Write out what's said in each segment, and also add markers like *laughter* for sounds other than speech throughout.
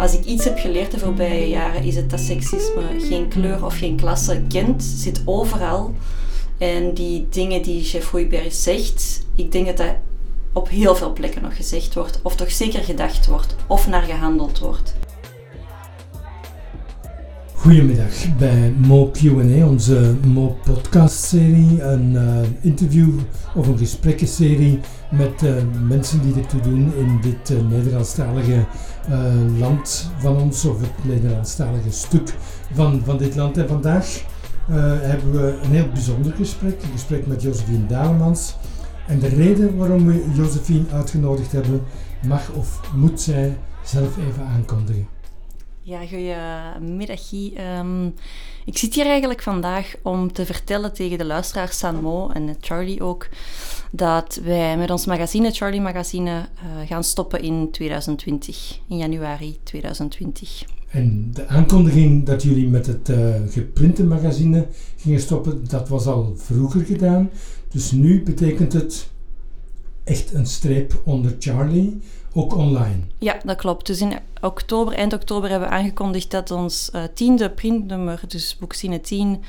Als ik iets heb geleerd de voorbije jaren, is het dat seksisme geen kleur of geen klasse kent, zit overal. En die dingen die chef Hoeiberg zegt, ik denk dat dat op heel veel plekken nog gezegd wordt, of toch zeker gedacht wordt, of naar gehandeld wordt. Goedemiddag bij Mo Q&A, onze Mo podcast-serie, een uh, interview of een gesprekkenserie met uh, mensen die ertoe doen in dit uh, Nederlandstalige land van ons, of het Nederlandstalige stuk van, van dit land. En vandaag hebben we een heel bijzonder gesprek, een gesprek met Josephine Dalemans. En de reden waarom we Josephine uitgenodigd hebben, mag of moet zij zelf even aankondigen. Ja, goedemiddag. Um, ik zit hier eigenlijk vandaag om te vertellen tegen de luisteraars Sanmo en Charlie ook, dat wij met ons magazine, Charlie Magazine, uh, gaan stoppen in 2020, in januari 2020. En de aankondiging dat jullie met het uh, geprinte magazine gingen stoppen, dat was al vroeger gedaan. Dus nu betekent het echt een streep onder Charlie, ook online. Ja, dat klopt. Dus in oktober, eind oktober hebben we aangekondigd dat ons uh, tiende printnummer, dus Boeksine 10,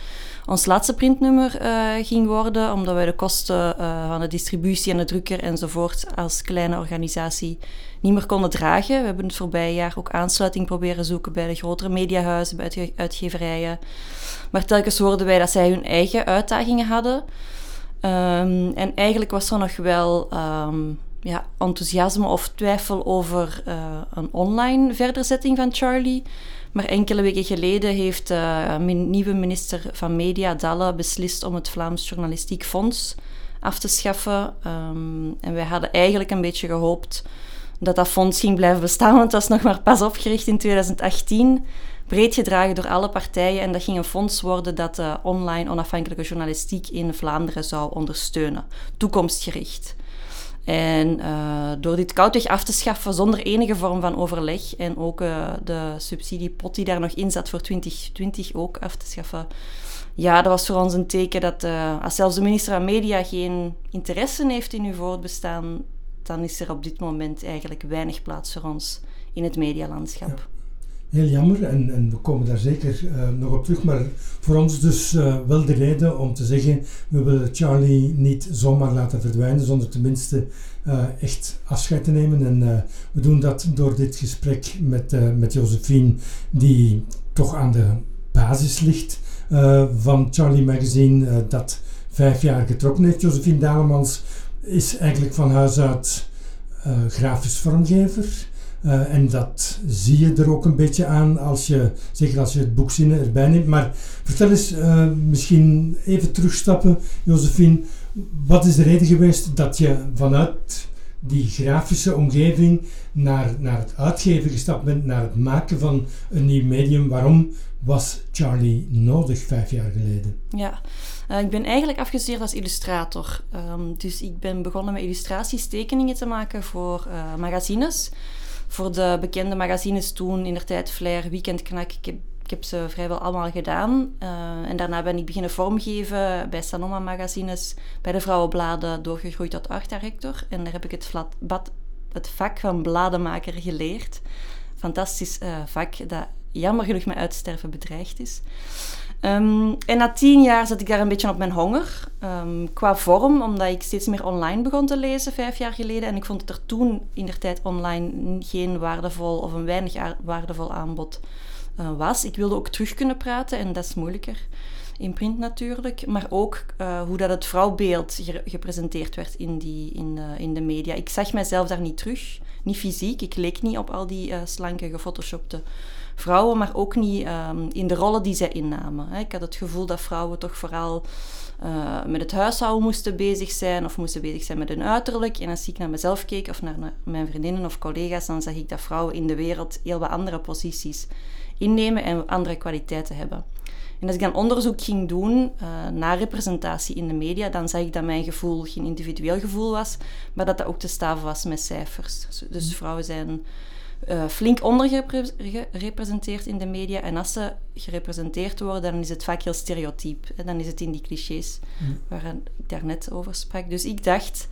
ons laatste printnummer uh, ging worden, omdat wij de kosten uh, van de distributie en de drukker enzovoort als kleine organisatie niet meer konden dragen. We hebben het voorbije jaar ook aansluiting proberen zoeken bij de grotere mediahuizen, bij uitgeverijen. Maar telkens hoorden wij dat zij hun eigen uitdagingen hadden. Um, en eigenlijk was er nog wel um, ja, enthousiasme of twijfel over uh, een online verderzetting van Charlie. Maar enkele weken geleden heeft uh, nieuwe minister van Media, Dalle, beslist om het Vlaams Journalistiek Fonds af te schaffen. Um, en wij hadden eigenlijk een beetje gehoopt dat dat fonds ging blijven bestaan, want het was nog maar pas opgericht in 2018 breed gedragen door alle partijen. En dat ging een fonds worden dat de online onafhankelijke journalistiek in Vlaanderen zou ondersteunen, toekomstgericht. En uh, door dit koudweg af te schaffen zonder enige vorm van overleg en ook uh, de subsidiepot die daar nog in zat voor 2020 ook af te schaffen, ja, dat was voor ons een teken dat als zelfs de minister van Media geen interesse heeft in uw voortbestaan, dan is er op dit moment eigenlijk weinig plaats voor ons in het medialandschap heel jammer en, we komen daar zeker uh, nog op terug. Maar voor ons dus uh, wel de reden om te zeggen, we willen Charlie niet zomaar laten verdwijnen, zonder tenminste uh, echt afscheid te nemen. En we doen dat door dit gesprek met, met Josephine, die toch aan de basis ligt van Charlie Magazine, dat vijf jaar getrokken heeft. Josephine Dalemans is eigenlijk van huis uit grafisch vormgever. Uh, en dat zie je er ook een beetje aan als je, zeker als je het boekzinnen erbij neemt. Maar vertel eens, uh, misschien even terugstappen, Josephine. Wat is de reden geweest dat je vanuit die grafische omgeving naar, naar het uitgeven gestapt bent, naar het maken van een nieuw medium? Waarom was Charlie nodig vijf jaar geleden? Ja, uh, ik ben eigenlijk afgestudeerd als illustrator. Um, dus ik ben begonnen met illustraties, tekeningen te maken voor magazines voor de bekende magazines toen, in de tijd Flair, Weekendknak. Ik heb, ik heb ze vrijwel allemaal gedaan. Uh, en daarna ben ik beginnen vormgeven bij Sanoma magazines, bij de Vrouwenbladen, doorgegroeid tot art director. En daar heb ik het, flat, het vak van bladenmaker geleerd. Fantastisch uh, vak dat jammer genoeg met uitsterven bedreigd is. Um, en na tien jaar zat ik daar een beetje op mijn honger. Um, qua vorm, omdat ik steeds meer online begon te lezen, vijf jaar geleden. En ik vond dat er toen in de tijd online geen waardevol of een weinig waardevol aanbod uh, was. Ik wilde ook terug kunnen praten en dat is moeilijker. In print natuurlijk, maar ook uh, hoe dat het vrouwbeeld gepresenteerd werd in, die, in, uh, in de media. Ik zag mijzelf daar niet terug, niet fysiek. Ik leek niet op al die slanke, gefotoshopte vrouwen, maar ook niet um, in de rollen die zij innamen. Hè. Ik had het gevoel dat vrouwen toch vooral uh, met het huishouden moesten bezig zijn of moesten bezig zijn met hun uiterlijk. En als ik naar mezelf keek of naar mijn vriendinnen of collega's, dan zag ik dat vrouwen in de wereld heel wat andere posities innemen en andere kwaliteiten hebben. En als ik dan onderzoek ging doen uh, naar representatie in de media, dan zag ik dat mijn gevoel geen individueel gevoel was, maar dat dat ook te staven was met cijfers. Dus, dus vrouwen zijn uh, flink ondergerepresenteerd in de media. En als ze gerepresenteerd worden, dan is het vaak heel stereotyp. En dan is het in die clichés mm. waar ik daarnet over sprak. Dus ik dacht,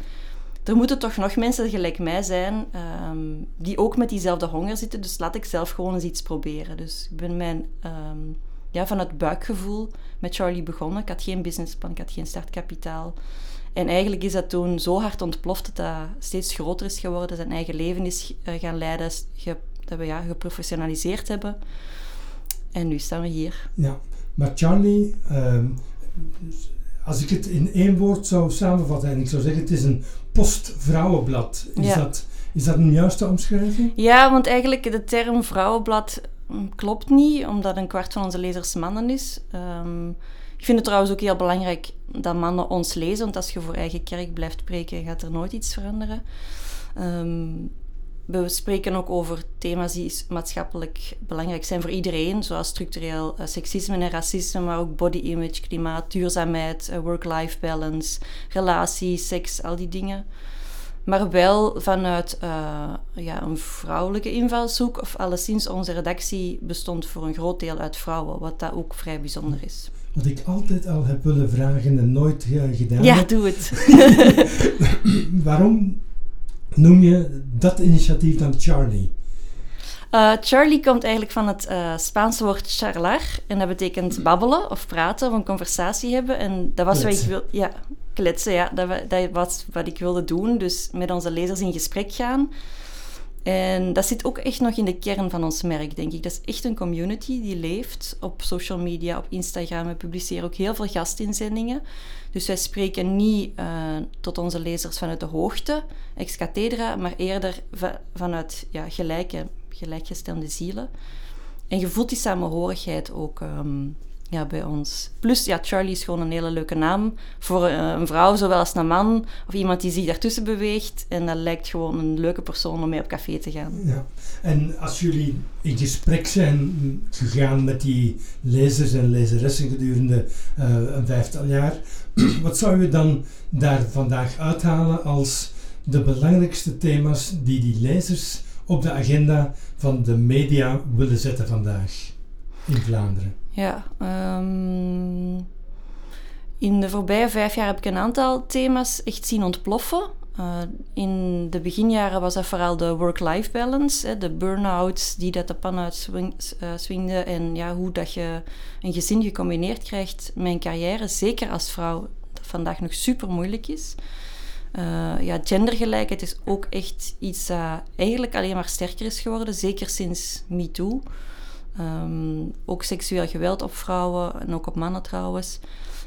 er moeten toch nog mensen gelijk mij zijn ehm, die ook met diezelfde honger zitten. Dus laat ik zelf gewoon eens iets proberen. Dus ik ben mijn, um, ja, vanuit buikgevoel met Charlie begonnen. Ik had geen businessplan, ik had geen startkapitaal. En eigenlijk is dat toen zo hard ontploft dat dat steeds groter is geworden. Zijn eigen leven is eh, gaan leiden, dat we ja, geprofessionaliseerd hebben. En nu staan we hier. Ja, maar Charlie, ehm, als ik het in één woord zou samenvatten en ik zou zeggen het is een postvrouwenblad. Is, dat, is dat een juiste omschrijving? Ja, want eigenlijk de term vrouwenblad mm, klopt niet, omdat een kwart van onze lezers mannen is. Um, ik vind het trouwens ook heel belangrijk dat mannen ons lezen, want als je voor eigen kerk blijft preken, gaat er nooit iets veranderen. Um, we spreken ook over thema's die maatschappelijk belangrijk zijn voor iedereen, zoals structureel uh, seksisme en racisme, maar ook body image, klimaat, duurzaamheid, uh, work-life balance, relaties, seks, al die dingen. Maar wel vanuit uh, ja, een vrouwelijke invalshoek, of alleszins onze redactie bestond voor een groot deel uit vrouwen, wat dat ook vrij bijzonder is. Wat ik altijd al heb willen vragen en nooit gedaan ja, doe het. *laughs* Waarom noem je dat initiatief dan Charlie? Uh, Charlie komt eigenlijk van het uh, Spaanse woord charlar. En dat betekent babbelen of praten of een conversatie hebben. En dat was wat ik wil... Ja, kletsen, ja. Dat, dat was wat ik wilde doen. Dus met onze lezers in gesprek gaan. En dat zit ook echt nog in de kern van ons merk, denk ik. Dat is echt een community die leeft op social media, op Instagram. We publiceren ook heel veel gastinzendingen. Dus wij spreken niet uh, tot onze lezers vanuit de hoogte, ex cathedra, maar eerder vanuit ja, gelijke, gelijkgestelde zielen. En je voelt die samenhorigheid ook um, ja, bij ons. Plus, ja, Charlie is gewoon een hele leuke naam voor uh, een vrouw, zowel als een man. Of iemand die zich daartussen beweegt. En dat lijkt gewoon een leuke persoon om mee op café te gaan. Ja. En als jullie in gesprek zijn gegaan met die lezers en lezeressen gedurende uh, een vijftal jaar, *clears throat* wat zou je dan daar vandaag uithalen als de belangrijkste thema's die die lezers op de agenda van de media willen zetten vandaag in Vlaanderen? Ja, um, in de voorbije vijf jaar heb ik een aantal thema's echt zien ontploffen. Uh, in de beginjaren was dat vooral de work-life balance, hè, de burn-outs die dat de pan uit uh, en ja, hoe dat je een gezin gecombineerd krijgt. Mijn carrière, zeker als vrouw, dat vandaag nog super moeilijk is. Uh, ja, gendergelijkheid is ook echt iets dat eigenlijk alleen maar sterker is geworden, zeker sinds MeToo. Um, ook seksueel geweld op vrouwen en ook op mannen trouwens.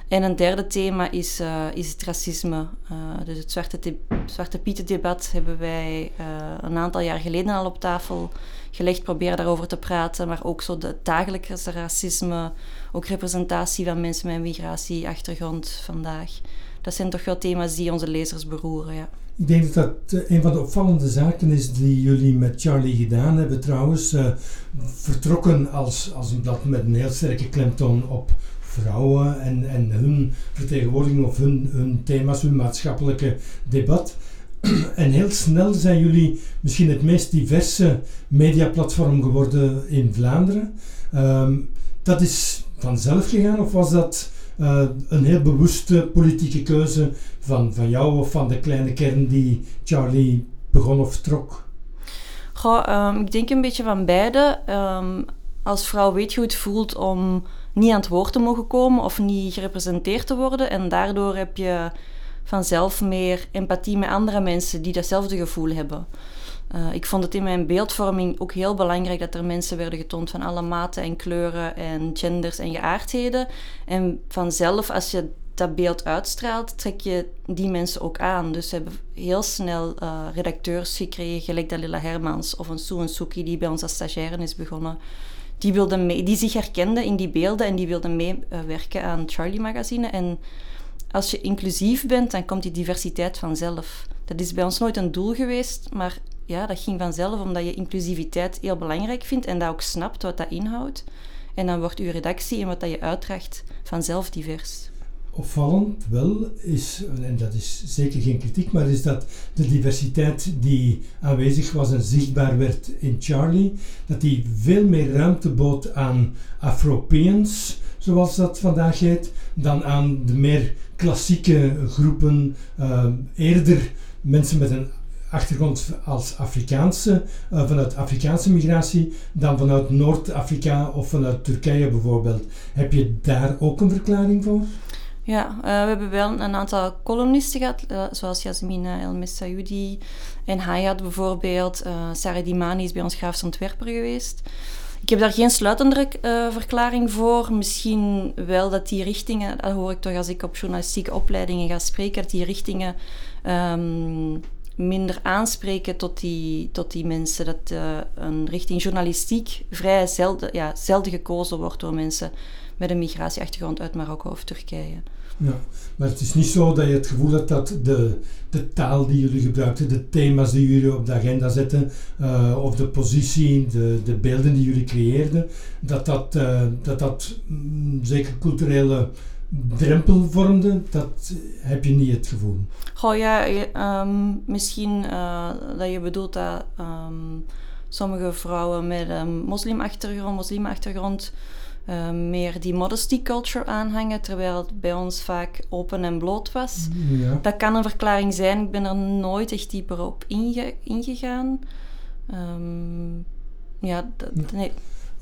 En een derde thema is, uh, is het racisme. Uh, dus het Zwarte, Zwarte Pieten-debat hebben wij uh, een aantal jaar geleden al op tafel gelegd. Proberen daarover te praten. Maar ook zo het dagelijkse racisme. Ook representatie van mensen met migratieachtergrond vandaag. Dat zijn toch wel thema's die onze lezers beroeren, ja. Ik denk dat dat eh, een van de opvallende zaken is die jullie met Charlie gedaan hebben. Trouwens, uh, vertrokken als, als een blad met een heel sterke klemtoon op vrouwen en, en hun vertegenwoordiging of hun, hun thema's, hun maatschappelijke debat. *clears throat* En heel snel zijn jullie misschien het meest diverse mediaplatform geworden in Vlaanderen. Um, dat is vanzelf gegaan of was dat uh, een heel bewuste politieke keuze van, van jou of van de kleine kern die Charlie begon of trok? Goh, um, ik denk een beetje van beide. Um, als vrouw weet je hoe het voelt om niet aan het woord te mogen komen of niet gerepresenteerd te worden. En daardoor heb je vanzelf meer empathie met andere mensen die datzelfde gevoel hebben. Uh, ik vond het in mijn beeldvorming ook heel belangrijk dat er mensen werden getoond van alle maten en kleuren en genders en geaardheden. En vanzelf, als je dat beeld uitstraalt, trek je die mensen ook aan. Dus we hebben heel snel uh, redacteurs gekregen, gelijk Dalila Hermans of een Sue Suki die bij ons als stagiaire is begonnen. Die, wilden mee, die zich herkenden in die beelden en die wilden meewerken uh, aan Charlie Magazine. En als je inclusief bent, dan komt die diversiteit vanzelf. Dat is bij ons nooit een doel geweest, maar ja, dat ging vanzelf omdat je inclusiviteit heel belangrijk vindt en dat ook snapt wat dat inhoudt. En dan wordt je redactie en wat dat je uitdraagt vanzelf divers. Opvallend wel is, en dat is zeker geen kritiek, maar is dat de diversiteit die aanwezig was en zichtbaar werd in Charlie, dat die veel meer ruimte bood aan Afropeans, zoals dat vandaag heet, dan aan de meer klassieke groepen, uh, eerder mensen met een achtergrond als Afrikaanse, uh, vanuit Afrikaanse migratie, dan vanuit Noord-Afrika of vanuit Turkije bijvoorbeeld. Heb je daar ook een verklaring voor? Ja, uh, we hebben wel een aantal columnisten gehad, uh, zoals Yasmina El Messaoudi en Hayat bijvoorbeeld. Sarah Dimani is bij ons graafs ontwerper geweest. Ik heb daar geen sluitende verklaring voor. Misschien wel dat die richtingen, dat hoor ik toch als ik op journalistieke opleidingen ga spreken, dat die richtingen um, minder aanspreken tot die, tot die mensen. Dat uh, een richting journalistiek vrij zelden, ja, zelden gekozen wordt door mensen met een migratieachtergrond uit Marokko of Turkije. Ja, maar het is niet zo dat je het gevoel hebt dat de, de taal die jullie gebruikten, de thema's die jullie op de agenda zetten, uh, of de positie, de, de beelden die jullie creëerden, dat dat, uh, dat, dat mm, zeker culturele drempel vormde, dat heb je niet het gevoel. Goh ja, um, misschien uh, dat je bedoelt dat um, sommige vrouwen met een moslimachtergrond, moslimachtergrond uh, meer die modesty culture aanhangen, terwijl het bij ons vaak open en bloot was. Ja. Dat kan een verklaring zijn. Ik ben er nooit echt dieper op inge ingegaan. Um, ja, dat, nee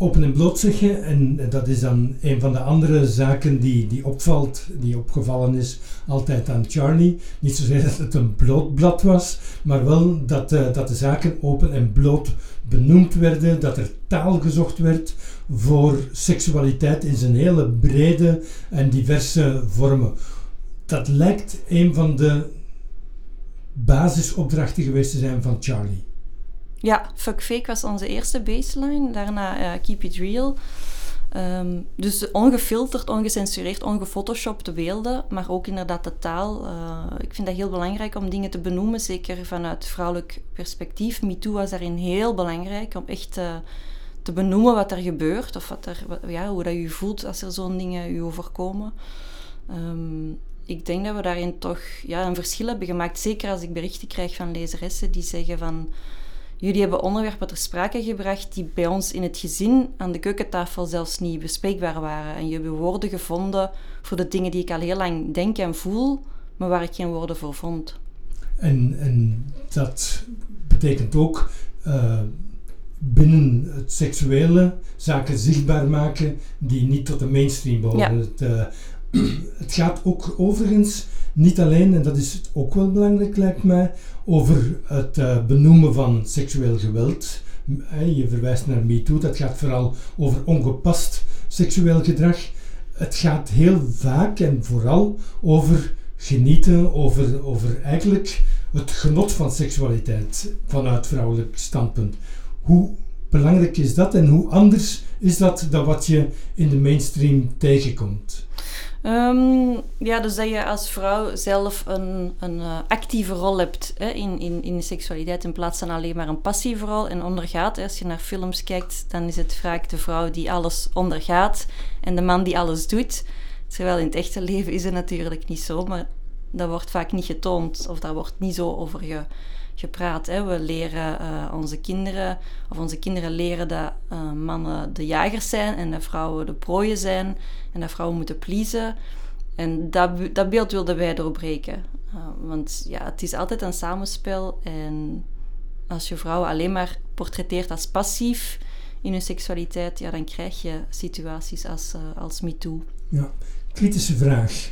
open en bloot zeggen. En dat is dan een van de andere zaken die, die opvalt, die opgevallen is altijd aan Charlie. Niet zozeer dat het een bloot blad was, maar wel dat, uh, dat de zaken open en bloot benoemd werden, dat er taal gezocht werd voor seksualiteit in zijn hele brede en diverse vormen. Dat lijkt een van de basisopdrachten geweest te zijn van Charlie. Ja, Fuck Fake was onze eerste baseline. Daarna uh, Keep It Real. Um, dus ongefilterd, ongecensureerd, ongefotoshopte beelden, maar ook inderdaad de taal. Uh, ik vind dat heel belangrijk om dingen te benoemen, zeker vanuit vrouwelijk perspectief. MeToo was daarin heel belangrijk om echt uh, te benoemen wat er gebeurt of wat er, ja, hoe dat je voelt als er zo'n dingen je overkomen. Um, ik denk dat we daarin toch ja, een verschil hebben gemaakt. Zeker als ik berichten krijg van lezeressen die zeggen van Jullie hebben onderwerpen ter sprake gebracht die bij ons in het gezin aan de keukentafel zelfs niet bespreekbaar waren. En je hebt woorden gevonden voor de dingen die ik al heel lang denk en voel, maar waar ik geen woorden voor vond. En, en dat betekent ook uh, binnen het seksuele zaken zichtbaar maken die niet tot de mainstream behoren. Ja. Het, uh, *clears throat* het gaat ook overigens niet alleen, en dat is ook wel belangrijk lijkt mij, over het uh, benoemen van seksueel geweld. Je verwijst naar MeToo, dat gaat vooral over ongepast seksueel gedrag. Het gaat heel vaak en vooral over genieten, over, over eigenlijk het genot van seksualiteit vanuit vrouwelijk standpunt. Hoe belangrijk is dat en hoe anders is dat dan wat je in de mainstream tegenkomt? Um, ja, dus dat je als vrouw zelf een, een uh, actieve rol hebt hè, in, in, in de seksualiteit in plaats van alleen maar een passieve rol en ondergaat. Als je naar films kijkt, dan is het vaak de vrouw die alles ondergaat en de man die alles doet. Terwijl in het echte leven is het natuurlijk niet zo, maar dat wordt vaak niet getoond of daar wordt niet zo over ge, gepraat. Hè. We leren uh, onze kinderen, of onze kinderen leren dat uh, mannen de jagers zijn en dat vrouwen de prooien zijn en dat vrouwen moeten pleasen. En dat, dat beeld wilden wij doorbreken. Uh, want ja, het is altijd een samenspel en als je vrouwen alleen maar portretteert als passief in hun seksualiteit, ja, dan krijg je situaties als, als MeToo. Ja, kritische vraag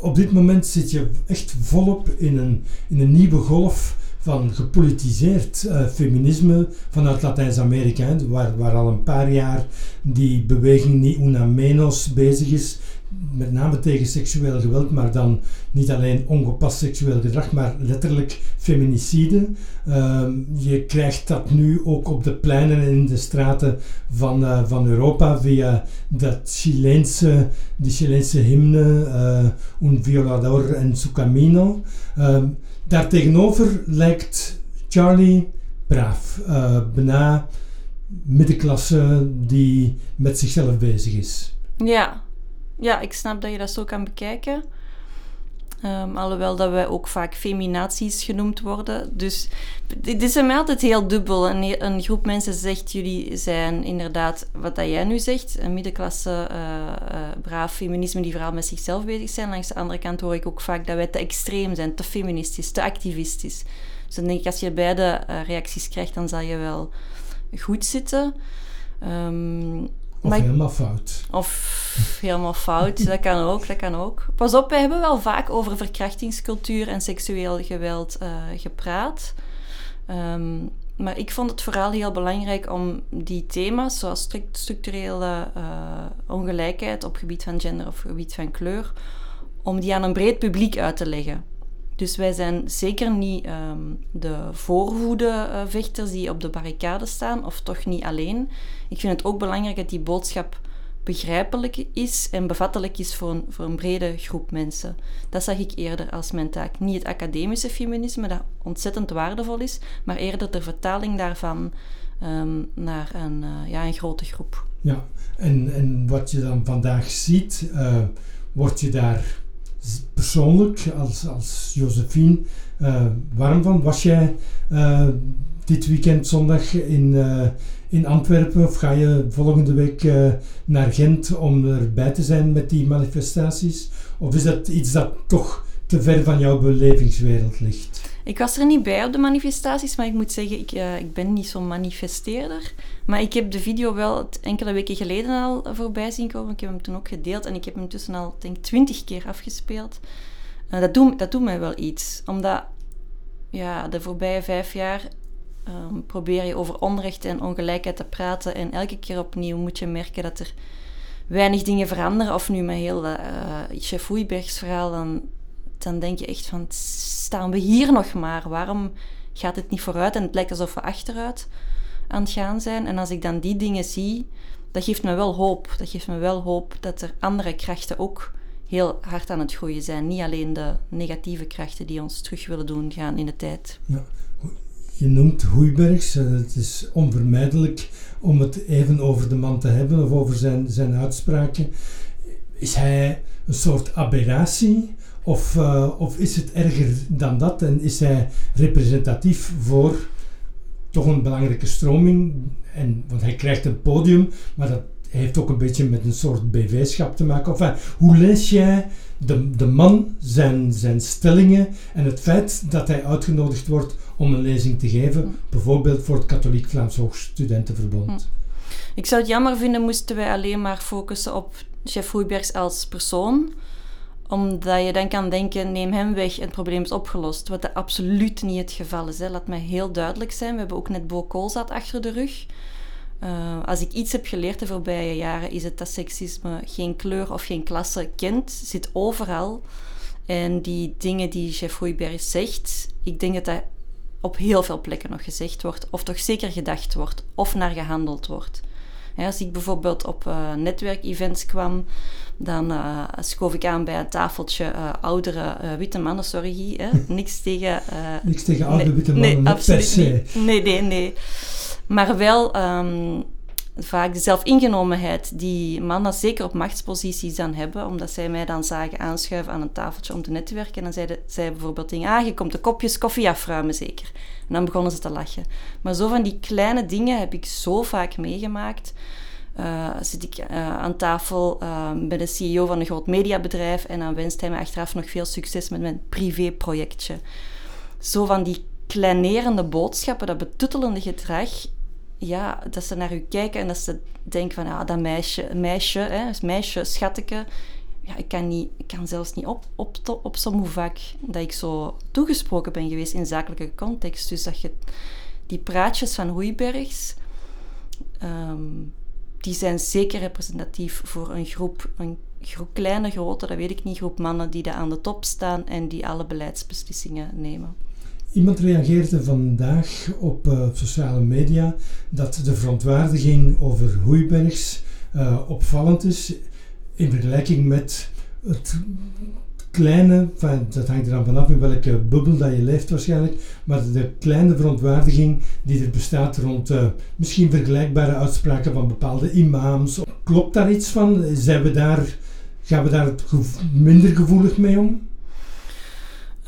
op dit moment zit je echt volop in een, in een nieuwe golf van gepolitiseerd uh, feminisme vanuit Latijns-Amerika, waar, waar al een paar jaar die beweging Ni Una Menos bezig is met name tegen seksueel geweld, maar dan niet alleen ongepast seksueel gedrag, maar letterlijk feminicide. Uh, je krijgt dat nu ook op de pleinen en in de straten van, uh, van Europa via dat Chileense, die Chileense hymne uh, Un violador en su camino. Ehm, daartegenover lijkt Charlie braaf, uh, bijna middenklasse die met zichzelf bezig is. Ja, ja, ik snap dat je dat zo kan bekijken. Um, alhoewel dat wij ook vaak feminaties genoemd worden. Dus dit is mij altijd heel dubbel. Een, een, groep mensen zegt, jullie zijn inderdaad, wat dat jij nu zegt, een middenklasse, uh, uh, braaf feminisme die vooral met zichzelf bezig zijn. Langs de andere kant hoor ik ook vaak dat wij te extreem zijn, te feministisch, te activistisch. Dus dan denk ik, als je beide uh, reacties krijgt, dan zal je wel goed zitten. Um, of helemaal fout. Of helemaal fout, dat kan ook, dat kan ook. Pas op, wij hebben wel vaak over verkrachtingscultuur en seksueel geweld uh, gepraat. Um, maar ik vond het vooral heel belangrijk om die thema's, zoals structurele uh, ongelijkheid op gebied van gender of gebied van kleur, om die aan een breed publiek uit te leggen. Dus wij zijn zeker niet um, de voorhoede-vechters die op de barricade staan, of toch niet alleen. Ik vind het ook belangrijk dat die boodschap begrijpelijk is en bevattelijk is voor een, voor een brede groep mensen. Dat zag ik eerder als mijn taak. Niet het academische feminisme, dat ontzettend waardevol is, maar eerder de vertaling daarvan um, naar een, uh, ja, een grote groep. Ja, en, en wat je dan vandaag ziet, uh, word je daar persoonlijk als, als Josephine uh, warm van? Was jij dit weekend zondag in in Antwerpen of ga je volgende week naar Gent om erbij te zijn met die manifestaties? Of is dat iets dat toch te ver van jouw belevingswereld ligt? Ik was er niet bij op de manifestaties, maar ik moet zeggen, ik, uh, ik ben niet zo'n manifesteerder. Maar ik heb de video wel enkele weken geleden al voorbij zien komen. Ik heb hem toen ook gedeeld en ik heb hem tussen al, denk twintig keer afgespeeld. Uh, dat, doet, dat doet mij wel iets, omdat ja, de voorbije vijf jaar um, probeer je over onrecht en ongelijkheid te praten. En elke keer opnieuw moet je merken dat er weinig dingen veranderen. Of nu met heel uh, Chef Hoeibergs verhaal, dan, dan denk je echt van, staan we hier nog maar? Waarom gaat het niet vooruit? En het lijkt alsof we achteruit aan het gaan zijn. En als ik dan die dingen zie, dat geeft me wel hoop. Dat geeft me wel hoop dat er andere krachten ook heel hard aan het groeien zijn. Niet alleen de negatieve krachten die ons terug willen doen gaan in de tijd. Ja je noemt Hoeibergs. Het is onvermijdelijk om het even over de man te hebben of over zijn, zijn uitspraken. Is hij een soort aberratie? Of, uh, of is het erger dan dat? En is hij representatief voor toch een belangrijke stroming? En, want hij krijgt een podium, maar dat heeft ook een beetje met een soort BV-schap te maken. Hoe lees jij de, de man, zijn, zijn stellingen en het feit dat hij uitgenodigd wordt om een lezing te geven, bijvoorbeeld voor het Katholiek Vlaams Hoogstudentenverbond. Hm. Ik zou het jammer vinden moesten wij alleen maar focussen op chef Hoeibergs als persoon, omdat je dan kan denken, neem hem weg en het probleem is opgelost. Wat absoluut niet het geval is. Hè. Laat mij heel duidelijk zijn. We hebben ook net Bo Koolzaad achter de rug. Uh, als ik iets heb geleerd de voorbije jaren, is het dat seksisme geen kleur of geen klasse kent, zit overal. En die dingen die chef Hoeiberg zegt, ik denk dat dat op heel veel plekken nog gezegd wordt, of toch zeker gedacht wordt, of naar gehandeld wordt. Als ik bijvoorbeeld op uh, netwerkevents kwam, dan uh, schoof ik aan bij een tafeltje uh, oudere witte mannen, sorry, hè? *laughs* niks tegen... niks tegen oude witte mannen, nee, absoluut Niet. Nee, nee, nee. Maar wel um, vaak de zelfingenomenheid die mannen zeker op machtsposities dan hebben, omdat zij mij dan zagen aanschuiven aan een tafeltje om te netwerken. En dan zeiden zij bijvoorbeeld dingen, ah, je komt de kopjes koffie afruimen zeker. En dan begonnen ze te lachen. Maar zo van die kleine dingen heb ik zo vaak meegemaakt. Uh, zit ik uh, aan tafel uh, bij de CEO van een groot mediabedrijf en dan wenst hij me achteraf nog veel succes met mijn privéprojectje. Zo van die kleinerende boodschappen, dat betuttelende gedrag, ja, dat ze naar u kijken en dat ze denken van, ja, dat meisje, meisje, hè, meisje, schatteke, ja, ik kan, niet, ik kan zelfs niet op, op, op zo'n vaak dat ik zo toegesproken ben geweest in zakelijke context. Dus dat je die praatjes van Hoeibergs, um, die zijn zeker representatief voor een groep, een groep, kleine, grote, dat weet ik niet, groep mannen die daar aan de top staan en die alle beleidsbeslissingen nemen. Iemand reageerde vandaag op uh, sociale media dat de verontwaardiging over Hoeibergs uh, opvallend is in vergelijking met het kleine, dat hangt er dan vanaf in welke bubbel dat je leeft waarschijnlijk, maar de kleine verontwaardiging die er bestaat rond uh, misschien vergelijkbare uitspraken van bepaalde imams. Klopt daar iets van? Zijn we daar, gaan we daar minder gevoelig mee om?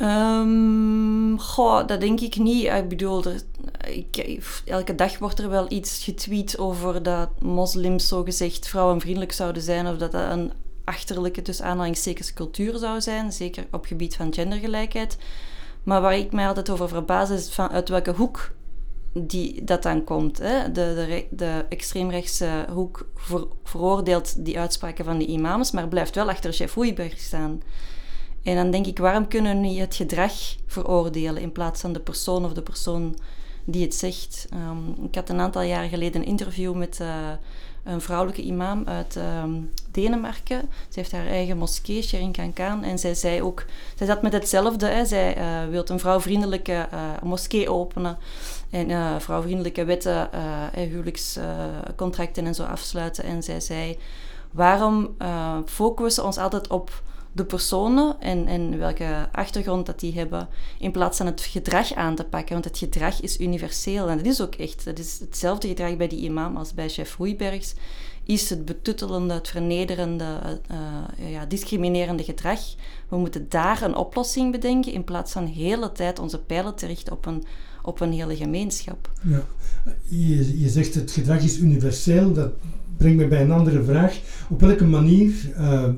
Um, goh, dat denk ik niet. Ik bedoel, er, elke dag wordt er wel iets getweet over dat moslims zogezegd vrouwenvriendelijk zouden zijn of dat dat een achterlijke, tussen aanhalingstekens, cultuur zou zijn. Zeker op gebied van gendergelijkheid. Maar waar ik mij altijd over verbaas is van uit welke hoek die, dat dan komt. Hè? De, de, de extreemrechtse hoek veroordeelt die uitspraken van de imams, maar blijft wel achter chef staan. En dan denk ik, waarom kunnen we niet het gedrag veroordelen in plaats van de persoon of de persoon die het zegt? Ehm, ik had een aantal jaren geleden een interview met uh, een vrouwelijke imam uit ehm, Denemarken. Ze heeft haar eigen moskee, Sherin Kankaan. En zij zei ook, zij zat met hetzelfde. Hè. Zij uh, wil een vrouwvriendelijke uh, moskee openen. En vrouwvriendelijke wetten, huwelijkscontracten en zo afsluiten. En zij zei, waarom focussen we ons altijd op de personen en, en welke achtergrond dat die hebben, in plaats van het gedrag aan te pakken. Want het gedrag is universeel en dat is ook echt. Dat is hetzelfde gedrag bij die imam als bij chef Hoeibergs. Is het betuttelende, het vernederende, uh, ja, discriminerende gedrag. We moeten daar een oplossing bedenken in plaats van de hele tijd onze pijlen te richten op een, op een hele gemeenschap. Ja. Je, je zegt het gedrag is universeel. Dat brengt me bij een andere vraag. Op welke manier uh,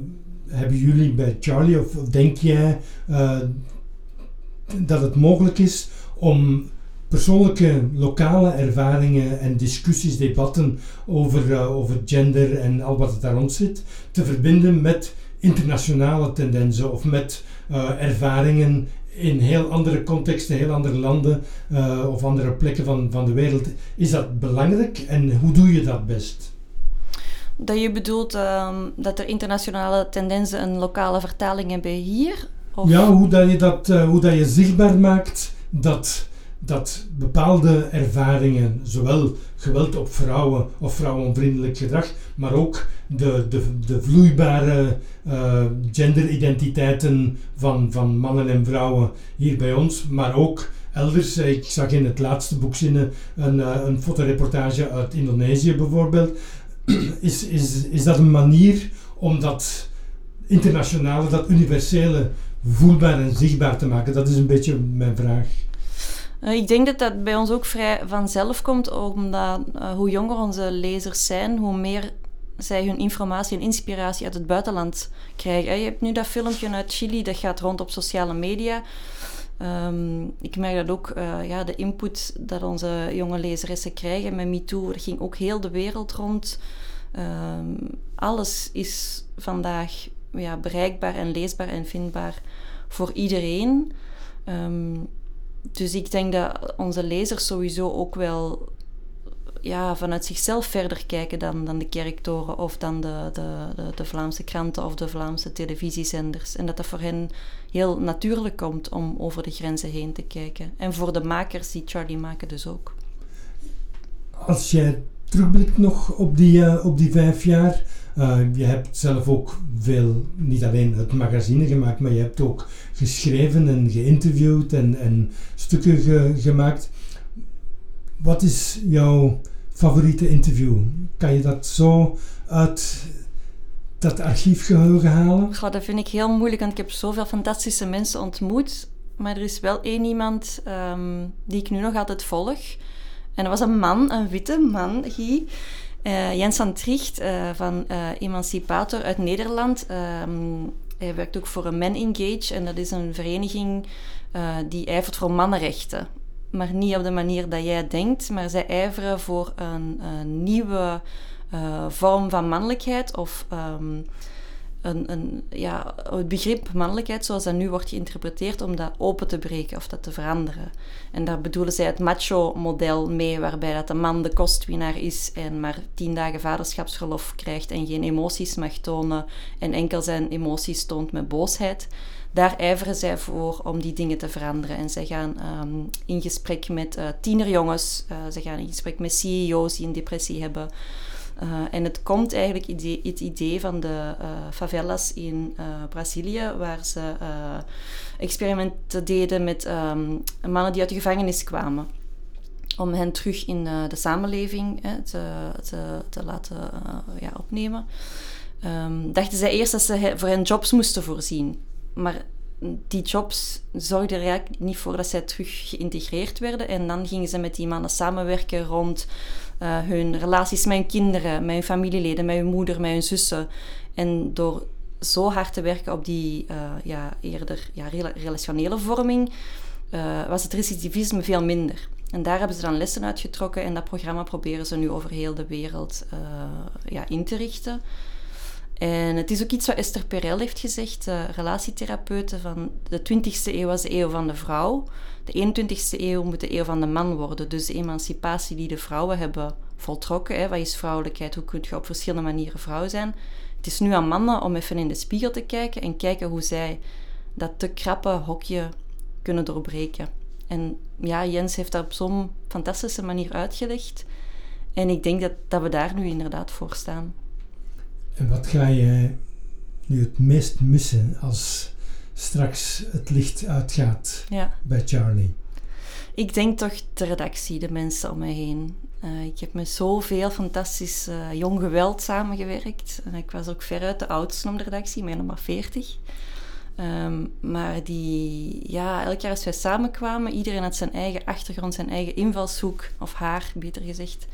hebben jullie bij Charlie, of, denk jij uh, dat het mogelijk is om persoonlijke lokale ervaringen en discussies, debatten over, uh, over gender en al wat er daar rond zit, te verbinden met internationale tendensen of met uh, ervaringen in heel andere contexten, heel andere landen of andere plekken van, van de wereld. Is dat belangrijk en hoe doe je dat best? Dat je bedoelt um, dat er internationale tendensen een lokale vertaling hebben hier? Of? Ja, hoe dat je dat uh, hoe dat je zichtbaar maakt dat, dat bepaalde ervaringen, zowel geweld op vrouwen of vrouwenvriendelijk gedrag, maar ook de, de, de vloeibare uh, genderidentiteiten van, van mannen en vrouwen hier bij ons, maar ook elders. Ik zag in het laatste boekzinnen een, uh, een fotoreportage uit Indonesië bijvoorbeeld, is, is, is dat een manier om dat internationale, dat universele voelbaar en zichtbaar te maken? Dat is een beetje mijn vraag. Eh, ik denk dat dat bij ons ook vrij vanzelf komt, omdat uh, hoe jonger onze lezers zijn, hoe meer zij hun informatie en inspiratie uit het buitenland krijgen. Je hebt nu dat filmpje uit Chili, dat gaat rond op sociale media. Um, ik merk dat ook, uh, ja, de input dat onze jonge lezeressen krijgen met MeToo, ging ook heel de wereld rond. Um, alles is vandaag ja, bereikbaar en leesbaar en vindbaar voor iedereen. Um, dus ik denk dat onze lezers sowieso ook wel ja, vanuit zichzelf verder kijken dan, dan de kerktoren of dan de, de, de, de, Vlaamse kranten of de Vlaamse televisiezenders. En dat dat voor hen heel natuurlijk komt om over de grenzen heen te kijken. En voor de makers die Charlie maken dus ook. Als jij terugblikt nog op die, uh, op die vijf jaar, uh, je hebt zelf ook veel, niet alleen het magazine gemaakt, maar je hebt ook geschreven en geïnterviewd en, en stukken ge, gemaakt. Wat is jouw favoriete interview? Kan je dat zo uit dat archiefgeheugen halen? Dat vind ik heel moeilijk, want ik heb zoveel fantastische mensen ontmoet. Maar er is wel één iemand um, die ik nu nog altijd volg. En dat was een man, een witte man, Guy. Uh, Jens van Tricht uh, van uh, Emancipator uit Nederland. Um, hij werkt ook voor een Men Engage en dat is een vereniging die ijvert voor mannenrechten maar niet op de manier dat jij denkt. Maar zij ijveren voor een, nieuwe uh, vorm van mannelijkheid of um, een, een, ja, het begrip mannelijkheid zoals dat nu wordt geïnterpreteerd om dat open te breken of dat te veranderen. En daar bedoelen zij het macho-model mee, waarbij dat de man de kostwinnaar is en maar tien dagen vaderschapsverlof krijgt en geen emoties mag tonen en enkel zijn emoties toont met boosheid daar ijveren zij voor om die dingen te veranderen. En zij gaan um, in gesprek met uh, tienerjongens, uh, ze gaan in gesprek met CEO's die een depressie hebben. Uh, en het komt eigenlijk idee, het idee van de favelas in Brazilië, waar ze experimenten deden met um, mannen die uit de gevangenis kwamen om hen terug in de samenleving te, te, te, laten ja, opnemen. Um, dachten zij eerst dat ze voor hen jobs moesten voorzien. Maar die jobs zorgden er eigenlijk niet voor dat zij terug geïntegreerd werden. En dan gingen ze met die mannen samenwerken rond uh, hun relaties met hun kinderen, met hun familieleden, met hun moeder, met hun zussen. En door zo hard te werken op die uh, ja, eerder ja, relationele vorming, uh, was het recidivisme veel minder. En daar hebben ze dan lessen uitgetrokken en dat programma proberen ze nu over heel de wereld ja, in te richten. En het is ook iets wat Esther Perel heeft gezegd, uh, relatietherapeuten, van de 20e eeuw was de eeuw van de vrouw. De 21e eeuw moet de eeuw van de man worden. Dus de emancipatie die de vrouwen hebben voltrokken. Hè, wat is vrouwelijkheid? Hoe kun je op verschillende manieren vrouw zijn? Het is nu aan mannen om even in de spiegel te kijken en kijken hoe zij dat te krappe hokje kunnen doorbreken. En ja, Jens heeft dat op zo'n fantastische manier uitgelegd. En ik denk dat, dat we daar nu inderdaad voor staan. En wat ga je nu het meest missen als straks het licht uitgaat ja. bij Charlie? Ik denk toch de redactie, de mensen om me heen. Uh, ik heb met zoveel fantastisch uh, jong geweld samengewerkt. En ik was ook veruit de oudste om de redactie, ik ben maar 40. Um, maar die, ja, elk jaar als wij samenkwamen, iedereen had zijn eigen achtergrond, zijn eigen invalshoek, of haar, beter gezegd.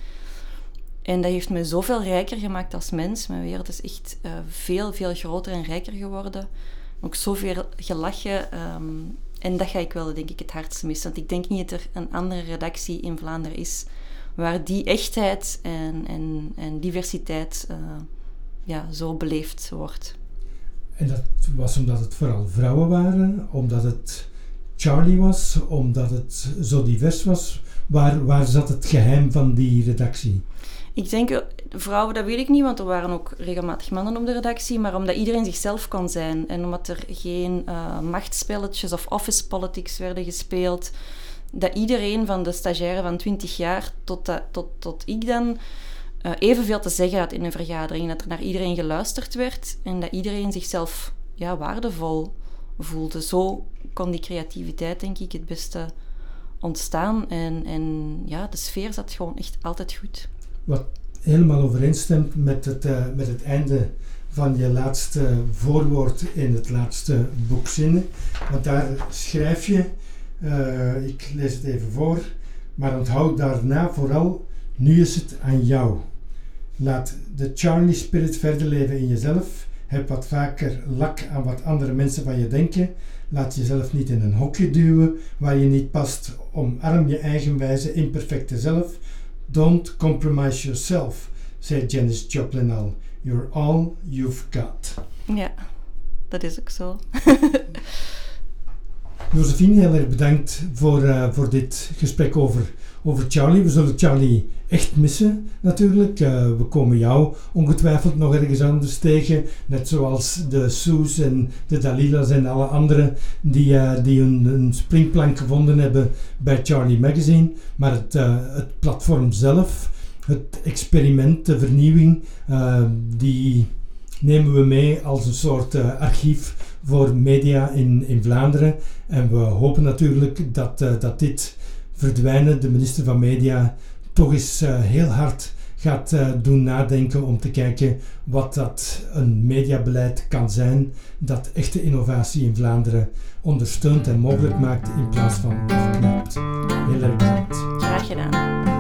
En dat heeft me zoveel rijker gemaakt als mens. Mijn wereld is echt uh, veel, veel groter en rijker geworden. Ook zoveel gelachen. Um, en dat ga ik wel, denk ik, het hardst missen. Want ik denk niet dat er een andere redactie in Vlaanderen is waar die echtheid en, en, en diversiteit uh, ja, zo beleefd wordt. En dat was omdat het vooral vrouwen waren, omdat het Charlie was, omdat het zo divers was. Waar, waar zat het geheim van die redactie? Ik denk, eh, vrouwen, dat weet ik niet, want er waren ook regelmatig mannen op de redactie, maar omdat iedereen zichzelf kon zijn en omdat er geen uh, machtsspelletjes of office politics werden gespeeld, dat iedereen van de stagiaire van 20 jaar tot, tot, tot ik dan uh, evenveel te zeggen had in een vergadering, dat er naar iedereen geluisterd werd en dat iedereen zichzelf ja, waardevol voelde. Zo kon die creativiteit, denk ik, het beste ontstaan en, en ja, de sfeer zat gewoon echt altijd goed wat helemaal overeenstemt met het, uh, met het einde van je laatste voorwoord in het laatste boek Zinnen. Want daar schrijf je, uh, ik lees het even voor, maar onthoud daarna vooral, nu is het aan jou. Laat de Charlie Spirit verder leven in jezelf. Heb wat vaker lak aan wat andere mensen van je denken. Laat jezelf niet in een hokje duwen waar je niet past. Omarm je eigenwijze, imperfecte zelf Don't compromise yourself, zei Janis Joplin al. You're all you've got. Ja, dat is ook zo. *laughs* Josephine, heel erg bedankt voor, uh, voor dit gesprek over, over Charlie. We zullen Charlie echt missen, natuurlijk. Uh, we komen jou ongetwijfeld nog ergens anders tegen. Net zoals de Sue's en de Dalila's en alle anderen die, uh, die een, springplank gevonden hebben bij Charlie Magazine. Maar het, het platform zelf, het experiment, de vernieuwing, die nemen we mee als een soort archief voor media in, in Vlaanderen. En we hopen natuurlijk dat, dat dit verdwijnen, de minister van Media, toch eens uh, heel hard gaat uh, doen nadenken om te kijken wat dat een mediabeleid kan zijn dat echte innovatie in Vlaanderen ondersteunt en mogelijk maakt in plaats van afknapt. Heel erg bedankt. Graag gedaan.